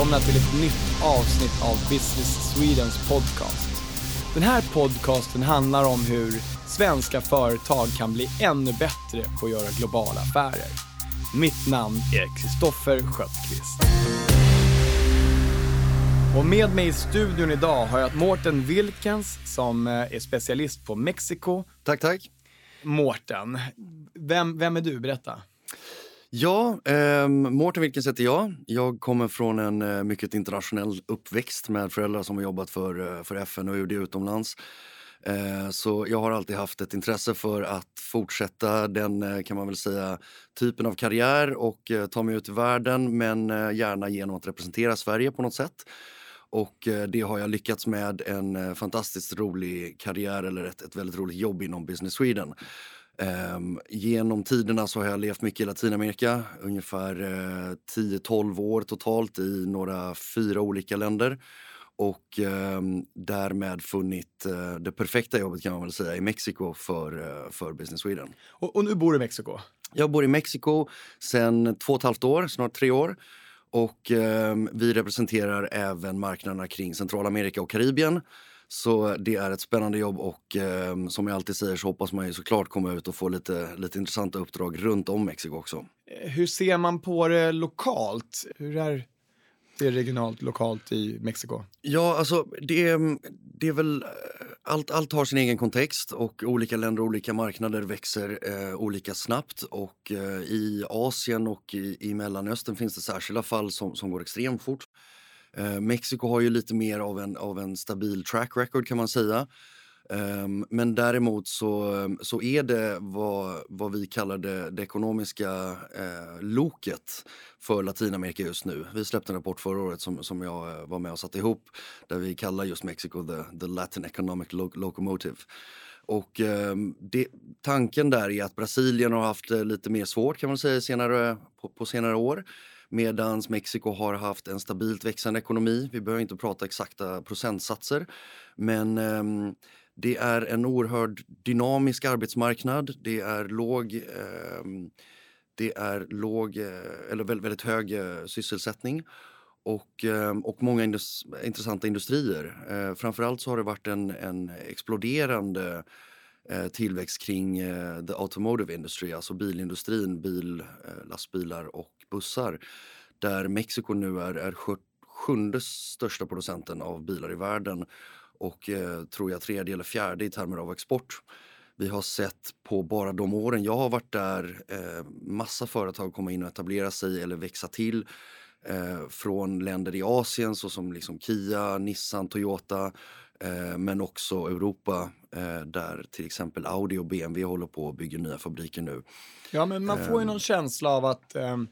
Välkomna till ett nytt avsnitt av Business Swedens podcast. Den här podcasten handlar om hur svenska företag kan bli ännu bättre på att göra globala affärer. Mitt namn är Kristoffer Sköttqvist. Och med mig i studion idag har jag Mårten Wilkens som eh, är specialist på Mexiko. Tack, tack. Mårten, vem, vem är du? Berätta. Ja, eh, Mårten Wilkens heter jag. Jag kommer från en eh, mycket internationell uppväxt med föräldrar som har jobbat för, eh, för FN och UD utomlands. Eh, så jag har alltid haft ett intresse för att fortsätta den, eh, kan man väl säga, typen av karriär och eh, ta mig ut i världen men eh, gärna genom att representera Sverige på något sätt. Och det har jag lyckats med en fantastiskt rolig karriär eller ett, ett väldigt roligt jobb inom Business Sweden. Um, genom tiderna så har jag levt mycket i Latinamerika, ungefär uh, 10-12 år totalt i några fyra olika länder. Och um, därmed funnit uh, det perfekta jobbet kan man väl säga i Mexiko för, uh, för Business Sweden. Och, och, nu bor du i Mexiko? Jag bor i Mexiko sedan två och ett halvt år, snart tre år. Och um, vi representerar även marknaderna kring Centralamerika och Karibien. Så det är ett spännande jobb och eh, som jag alltid säger så hoppas man ju såklart komma ut och få lite, lite intressanta uppdrag runt om Mexiko också. Eh, hur ser man på det lokalt? Hur är det regionalt, lokalt i Mexiko? Ja, alltså det, det är väl eh, allt, allt har sin egen kontext och olika länder och olika marknader växer eh, olika snabbt och eh, i Asien och i, i Mellanöstern finns det särskilda fall som, som går extremt fort. Eh, Mexiko har ju lite mer av en, av en stabil track record kan man säga. Um, men däremot så, så är det vad, vad vi kallar det, det ekonomiska eh, loket för Latinamerika just nu. Vi släppte en rapport förra året som, som jag eh, var med och satte ihop där vi kallar just Mexiko the, the Latin Economic lo Locomotive. Och eh, det, tanken där är att Brasilien har haft eh, lite mer svårt kan man säga senare, på, på senare år. Medan Mexiko har haft en stabilt växande ekonomi. Vi behöver inte prata exakta procentsatser. Men eh, det är en oerhört dynamisk arbetsmarknad. Det är låg, eh, det är låg eh, eller väldigt, väldigt hög eh, sysselsättning och, ehm, och många indus intressanta industrier. Eh, framförallt så har det varit en, en exploderande eh, Eh, tillväxt kring eh, the automotive industry, alltså bilindustrin, bil, eh, lastbilar och bussar. Där Mexiko nu är, är sjunde största producenten av bilar i världen och tror jag tredje eller fjärde i termer av export. Vi har sett på bara de åren jag har varit där eh, massa företag komma in och etablera sig eller växa till eh, från länder i Asien såsom liksom Kia, Nissan, Toyota men också Europa eh, där till exempel Audi och BMW håller på och bygger nya fabriker nu. Ja, men man får ju någon känsla av att ehm,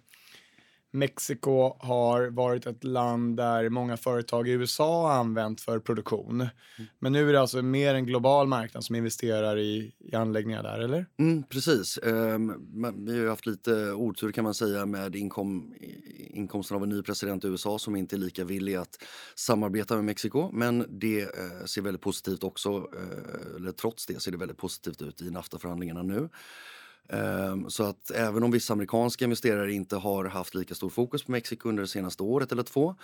Mexiko har varit ett land där många företag i USA har använt för produktion. Mm. Men nu är det alltså mer en global marknad som investerar i, i anläggningar där, eller? Mm, precis. Um, vi har haft lite otur kan man säga med inkom, inkomsten av en ny president i USA som inte är lika villig att samarbeta med Mexiko. Men det eh, ser väldigt positivt också, eh, eller trots det ser det väldigt positivt ut i NAFTA-förhandlingarna nu. Ehm, så att även om vissa amerikanska investerare inte har haft lika stor fokus på Mexiko under det senaste året eller två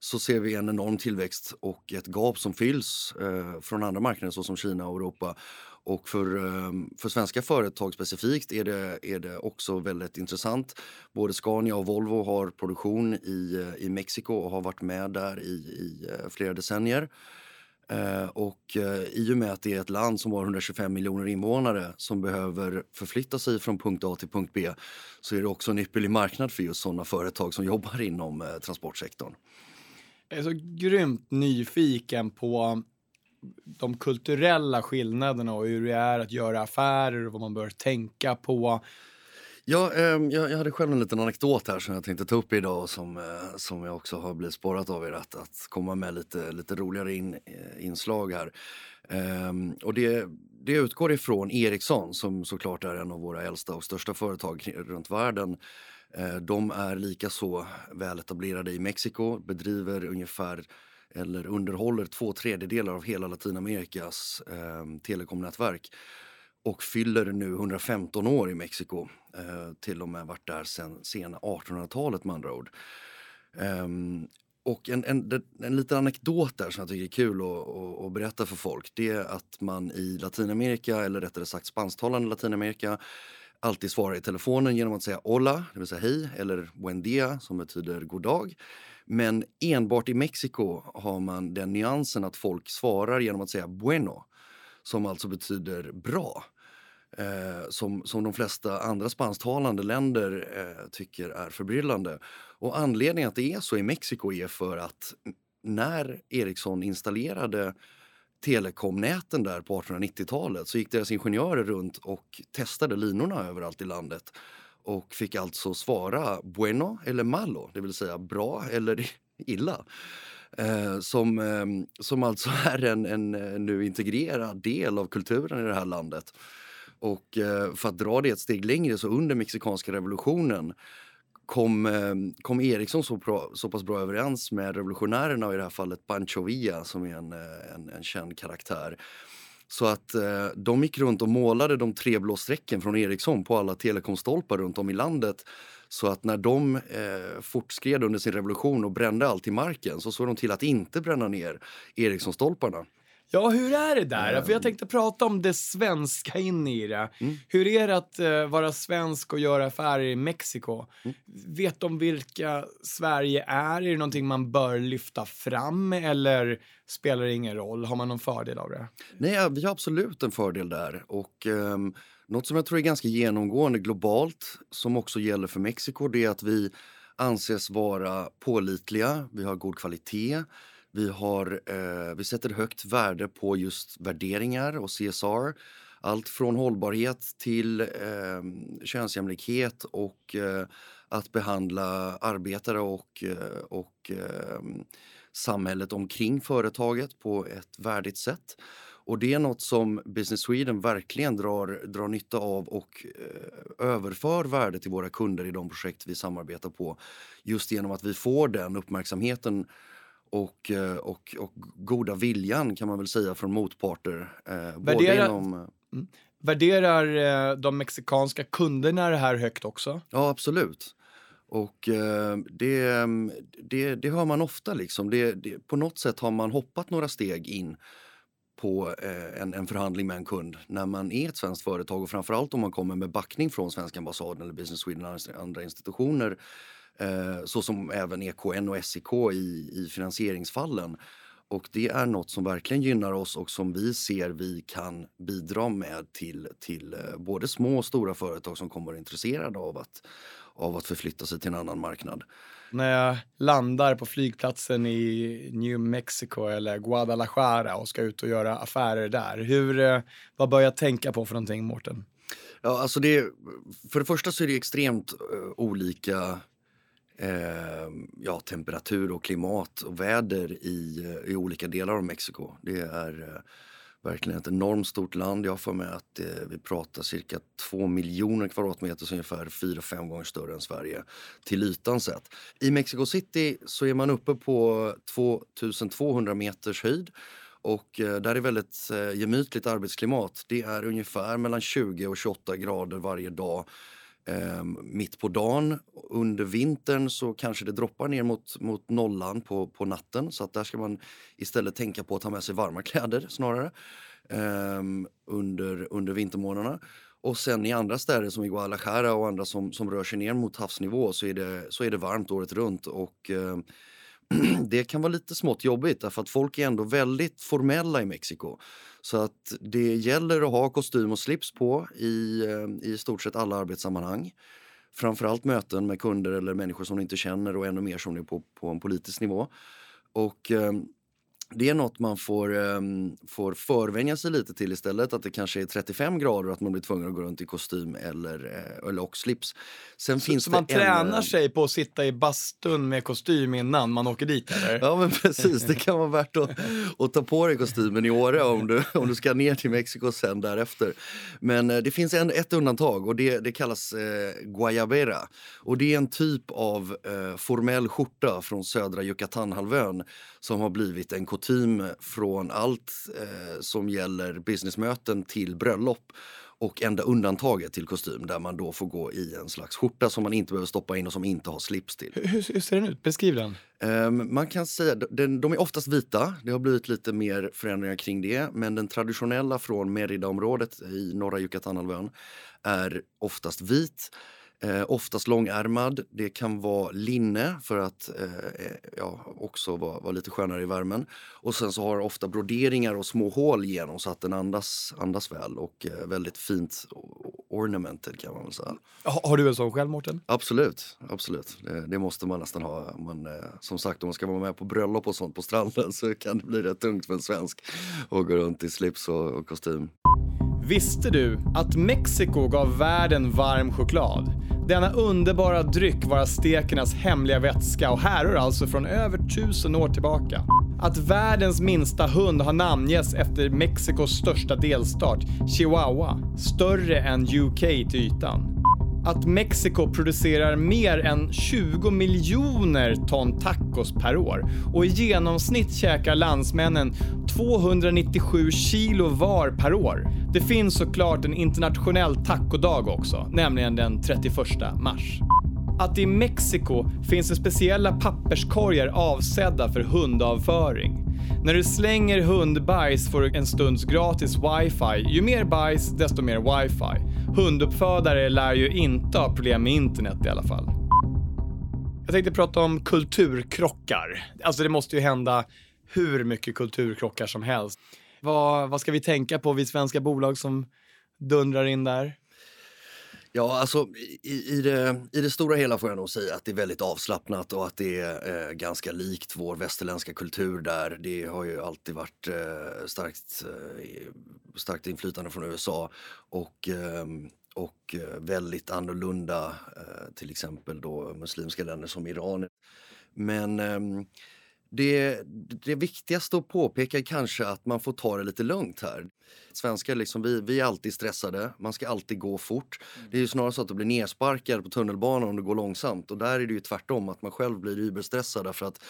så ser vi en enorm tillväxt och ett gap som fylls eh, från andra marknader såsom Kina och Europa. Och för, ehm, för svenska företag specifikt är det, är det också väldigt intressant. Både Scania och Volvo har produktion i, eh, i Mexiko och har varit med där i, i eh, flera decennier. Eh, och i och med att det är ett land som har 125 miljoner invånare som behöver förflytta sig från punkt A till punkt B så är det också en ypperlig marknad för just sådana företag som jobbar inom transportsektorn. Jag är så grymt nyfiken på de kulturella skillnaderna och hur det är att göra affärer och vad man bör tänka på. Ja, eh, jag, jag, hade själv en liten anekdot här som jag tänkte ta upp idag och som, eh, som jag också har blivit spårat av er att, att komma med lite, lite roligare in, eh, inslag här. Eh, och det, det utgår ifrån Ericsson som såklart är en av våra äldsta och största företag runt världen. Eh, de är lika så väletablerade i Mexiko, bedriver ungefär eller underhåller två tredjedelar av hela Latinamerikas eh, telekomnätverk och fyller nu 115 år i Mexiko. Eh, till och med varit där sen sena 1800-talet med andra ord. Um, och en, en, en liten anekdot där som jag tycker är kul att, att, att, berätta för folk det är att man i Latinamerika, eller rättare sagt spansktalande Latinamerika alltid svarar i telefonen genom att säga hola, det vill säga hej, eller buen dia som betyder god dag. Men enbart i Mexiko har man den nyansen att folk svarar genom att säga bueno, som alltså betyder bra. Eh, som, som de flesta andra spansktalande länder eh, tycker är förbryllande. Och anledningen att det är så i Mexiko är för att när Ericsson installerade telekomnäten där på 1890-talet så gick deras ingenjörer runt och testade linorna överallt i landet och fick alltså svara bueno eller malo, det vill säga bra eller illa. Eh, som, eh, som alltså är en, en, eh, nu integrerad del av kulturen i det här landet. Och eh, för att dra det ett steg längre så under mexikanska revolutionen kom, eh, kom Eriksson så, bra, så pass bra överens med revolutionärerna och i det här fallet Pancho Villa som är en, eh, en, en känd karaktär. Så att eh, de gick runt och målade de tre blå strecken från Ericsson på alla telekomstolpar runt om i landet. Så att när de eh, fortskred under sin revolution och brände allt i marken så såg de till att inte bränna ner Ericsson-stolparna. Ja, hur är det där? Mm. För jag tänkte prata om det svenska in i det. Mm. Hur är det att uh, vara svensk och göra affärer i Mexiko? Mm. Vet de vilka Sverige är? Är det någonting man bör lyfta fram eller spelar det ingen roll? Har man någon fördel av det? Nej, vi har absolut en fördel där. Och um, något som jag tror är ganska genomgående globalt, som också gäller för Mexiko, det är att vi anses vara pålitliga, vi har god kvalitet, vi, har, eh, vi sätter högt värde på just värderingar och CSR. Allt från hållbarhet till eh, könsjämlikhet och eh, att behandla arbetare och, eh, och eh, samhället omkring företaget på ett värdigt sätt. Och det är något som Business Sweden verkligen drar, drar nytta av och eh, överför värde till våra kunder i de projekt vi samarbetar på. Just genom att vi får den uppmärksamheten och, eh, och, och goda viljan kan man väl säga från motparter. Eh, Värderar, inom, eh, mm. Värderar eh, de mexikanska kunderna det här högt också? Ja, absolut. Och eh, det, det, det hör man ofta. Liksom. Det, det, på något sätt har man hoppat några steg in på eh, en, en, förhandling med en kund när man är ett svenskt företag och framförallt om man kommer med backning från svenska ambassaden eller Business Sweden och andra institutioner eh, så som även EKN och SEK i, i finansieringsfallen. Och det är något som verkligen gynnar oss och som vi ser vi kan bidra med till, till eh, både små och stora företag som kommer vara intresserade av att, av att förflytta sig till en annan marknad. När jag landar på flygplatsen i New Mexico eller Guadalajara och ska ut och göra affärer där, hur, eh, vad bör jag tänka på för någonting, Mårten? Ja, alltså det, för det första så är det extremt uh, olika eh, ja, temperatur och klimat och väder i, i olika delar av Mexiko. Det är eh, verkligen ett enormt stort land. Jag får med att eh, vi pratar cirka 2 miljoner kvadratmeter, så ungefär 4-5 gånger större än Sverige till ytan sett. I Mexico City så är man uppe på 2200 meters höjd och eh, där är väldigt eh, gemytligt arbetsklimat. Det är ungefär mellan 20 och 28 grader varje dag Ehm, mitt på dagen. Under vintern så kanske det droppar ner mot, mot nollan på, på natten så att där ska man istället tänka på att ha med sig varma kläder snarare eh, under, under vintermånaderna. Och sen i andra städer som Guadalajara och andra som, som rör sig ner mot havsnivå så är det, så är det varmt året runt. Och eh, det kan vara lite smått jobbigt därför att folk är ändå väldigt formella i Mexiko. Så att det gäller att ha kostym och slips på i, eh, i stort sett alla arbetssammanhang. Framförallt möten med kunder eller människor som du inte känner och ännu mer som du är på, på en politisk nivå. Och eh, det är något man får, um, får förvänja sig lite till istället. Att det kanske är 35 grader och att man blir tvungen att gå runt i kostym eller, eh, eller och slips. Sen så, finns så man tränar en, sig på att sitta i bastun med kostym innan man åker dit eller? Ja men precis, det kan vara värt att, att ta på dig kostymen i Åre om du, om du ska ner till Mexiko sen därefter. Men eh, det finns en, ett undantag och det, det kallas eh, guayabera. Och det är en typ av eh, formell skjorta från södra Yucatanhalvön som har blivit en kutym från allt eh, som gäller businessmöten till bröllop. Och enda undantaget till kostym där man då får gå i en slags skjorta som man inte behöver stoppa in och som inte har slips till. Hur, hur ser den ut? Beskriv den. Um, man kan säga, den, de är oftast vita, det har blivit lite mer förändringar kring det. Men den traditionella från Merida-området i norra Yucatanhalvön är oftast vit. Eh, oftast långärmad. Det kan vara linne för att eh, ja, också vara, vara, lite skönare i värmen. Och sen så har det ofta broderingar och små hål igenom så att den andas, andas väl och eh, väldigt fint ornamented kan man väl säga. Har, har du en sån själv Mårten? Absolut, absolut. Det, det, måste man nästan ha. Men eh, som sagt om man ska vara med på bröllop och sånt på stranden så kan det bli rätt tungt för en svensk att gå runt i slips och, och kostym. Visste du att Mexiko gav världen varm choklad? Denna underbara dryck var aztekernas hemliga vätska och härrör alltså från över tusen år tillbaka. Att världens minsta hund har namngetts efter Mexikos största delstat, Chihuahua, större än UK till ytan att Mexiko producerar mer än 20 miljoner ton tacos per år och i genomsnitt käkar landsmännen 297 kilo var per år. Det finns såklart en internationell tacodag också, nämligen den 31 mars att i Mexiko finns det speciella papperskorgar avsedda för hundavföring. När du slänger hundbajs får du en stunds gratis wifi. Ju mer bajs, desto mer wifi. Hunduppfödare lär ju inte ha problem med internet i alla fall. Jag tänkte prata om kulturkrockar. Alltså det måste ju hända hur mycket kulturkrockar som helst. Vad, vad ska vi tänka på, vi svenska bolag som dundrar in där? Ja, alltså i, i, det, i det stora hela får jag nog säga att det är väldigt avslappnat och att det är eh, ganska likt vår västerländska kultur där. Det har ju alltid varit eh, starkt, eh, starkt inflytande från USA och, ehm, och eh, väldigt annorlunda eh, till exempel då muslimska länder som Iran. Men ehm, det, det viktigaste att påpeka är kanske att man får ta det lite lugnt här. Svenskar liksom, vi, vi är alltid stressade, man ska alltid gå fort. Det är ju snarare så att du blir nersparkad på tunnelbanan om du går långsamt och där är det ju tvärtom att man själv blir überstressad för att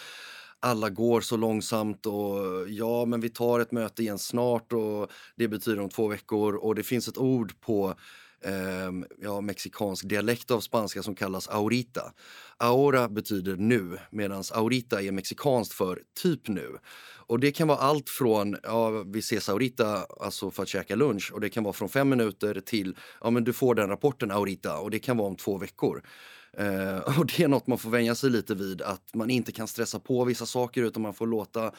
alla går så långsamt och ja, men vi tar ett möte igen snart och det betyder om två veckor och det finns ett ord på eh, ja, mexikansk dialekt av spanska som kallas aurita. Aura betyder nu medan aurita är mexikanskt för typ nu. Och det kan vara allt från, ja vi ses aurita, alltså för att käka lunch och det kan vara från fem minuter till, ja men du får den rapporten aurita och det kan vara om två veckor. Eh, och det är något man får vänja sig lite vid, att man inte kan stressa på vissa saker utan man får låta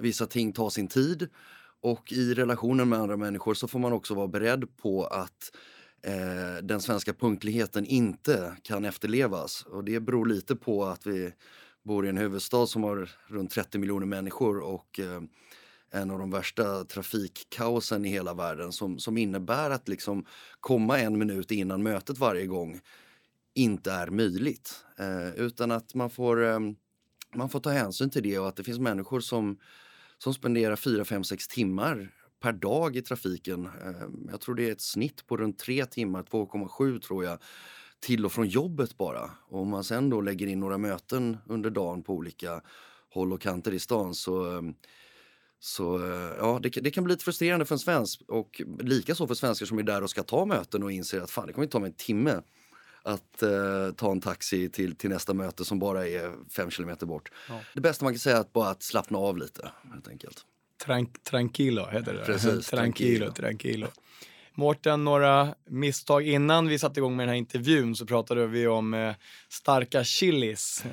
vissa ting ta sin tid. Och i relationen med andra människor så får man också vara beredd på att eh, den svenska punktligheten inte kan efterlevas. Och det beror lite på att vi bor i en huvudstad som har runt 30 miljoner människor och eh, en av de värsta trafikkaosen i hela världen som, som innebär att liksom komma en minut innan mötet varje gång inte är möjligt. Eh, utan att man får, eh, man får ta hänsyn till det och att det finns människor som, som spenderar 4, 5, 6 timmar per dag i trafiken. Ehm, jag tror det är ett snitt på runt 3 timmar, 2,7 tror jag, till och från jobbet bara. Och om man sen då lägger in några möten under dagen på olika håll och kanter i stan så ehm, så eh, ja, det, det, kan bli lite frustrerande för en svensk och likaså för svenskar som är där och ska ta möten och inser att fan det kommer inte ta mig en timme att eh, ta en taxi till, till nästa möte som bara är fem kilometer bort. Ja. Det bästa man kan säga är att bara att slappna av lite helt enkelt. Trank, tranquilo heter det. Precis, tranquilo, tranquilo. Mårten, några misstag innan vi satte igång med den här intervjun så pratade vi om eh, starka chilis.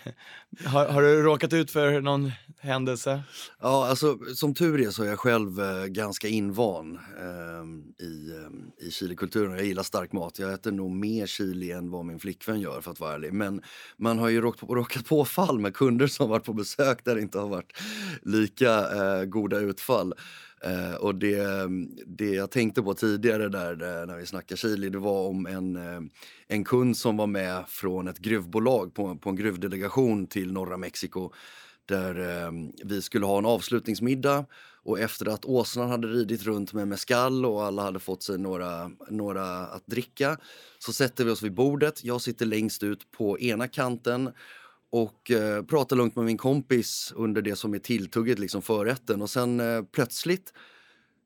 har, har, du råkat ut för någon händelse? Ja, alltså som tur är så är jag själv eh, ganska invand eh, i, eh, i chilikulturen. Jag gillar stark mat. Jag äter nog mer chili än vad min flickvän gör för att vara ärlig. Men man har ju råkat, råkat på fall med kunder som varit på besök där det inte har varit lika eh, goda utfall. Eh, och det, det jag tänkte på tidigare där när vi snackade chili, det var om en, eh, en kund som var med från ett gruvbolag på, på en gruvdelegation till norra Mexiko. Där eh, vi skulle ha en avslutningsmiddag och efter att åsnan hade ridit runt med mescal och alla hade fått sig några, några att dricka så sätter vi oss vid bordet. Jag sitter längst ut på ena kanten och eh, pratar lugnt med min kompis under det som är tilltugget, liksom förrätten. Och sen eh, plötsligt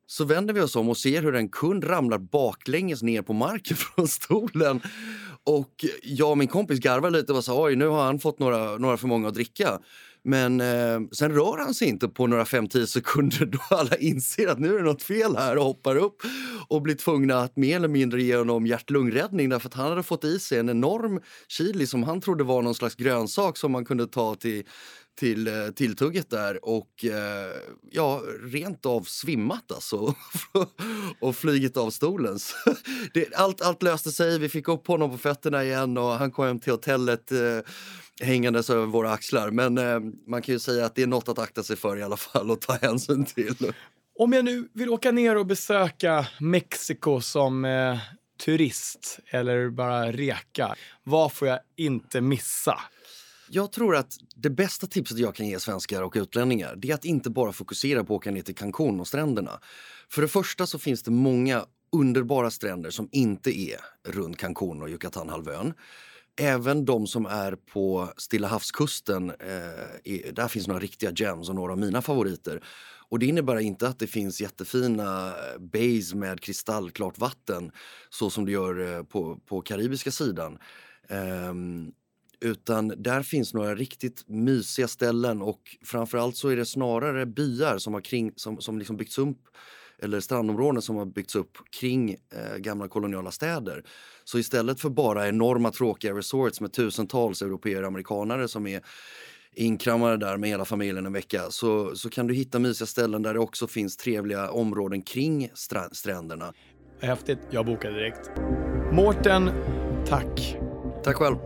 så vänder vi oss om och ser hur en kund ramlar baklänges ner på marken från stolen. Och jag och min kompis garvar lite och sa oj nu har han fått några, några för många att dricka. Men eh, sen rör han sig inte på några 5-10 sekunder då alla inser att nu är det något fel här och hoppar upp och blir tvungna att mer eller mindre ge honom hjärt-lungräddning därför att han hade fått i sig en enorm chili som han trodde var någon slags grönsak som man kunde ta till till eh, tilltugget där och eh, ja, rent av svimmat alltså och flygit av stolen. det, allt, allt löste sig, vi fick upp honom på fötterna igen och han kom hem till hotellet eh, hängandes över våra axlar. Men eh, man kan ju säga att det är något att akta sig för i alla fall och ta hänsyn till. Om jag nu vill åka ner och besöka Mexiko som eh, turist eller bara reka, vad får jag inte missa? Jag tror att det bästa tipset jag kan ge svenskar och utlänningar det är att inte bara fokusera på att åka ner till Cancún och stränderna. För det första så finns det många underbara stränder som inte är runt Cancún och Yucatanhalvön. Även de som är på Stilla havskusten, eh, där finns några riktiga gems och några av mina favoriter. Och det innebär inte att det finns jättefina eh, bays med kristallklart vatten så som det gör eh, på, på karibiska sidan. Um, utan där finns några riktigt mysiga ställen och framförallt så är det snarare byar som har kring, som, som liksom byggts upp eller strandområden som har byggts upp kring eh, gamla koloniala städer. Så istället för bara enorma tråkiga resorts med tusentals europeer och amerikanare som är inkramade där med hela familjen en vecka så, så kan du hitta mysiga ställen där det också finns trevliga områden kring stränderna. Häftigt, jag bokar direkt. Mårten, tack. Tack själv.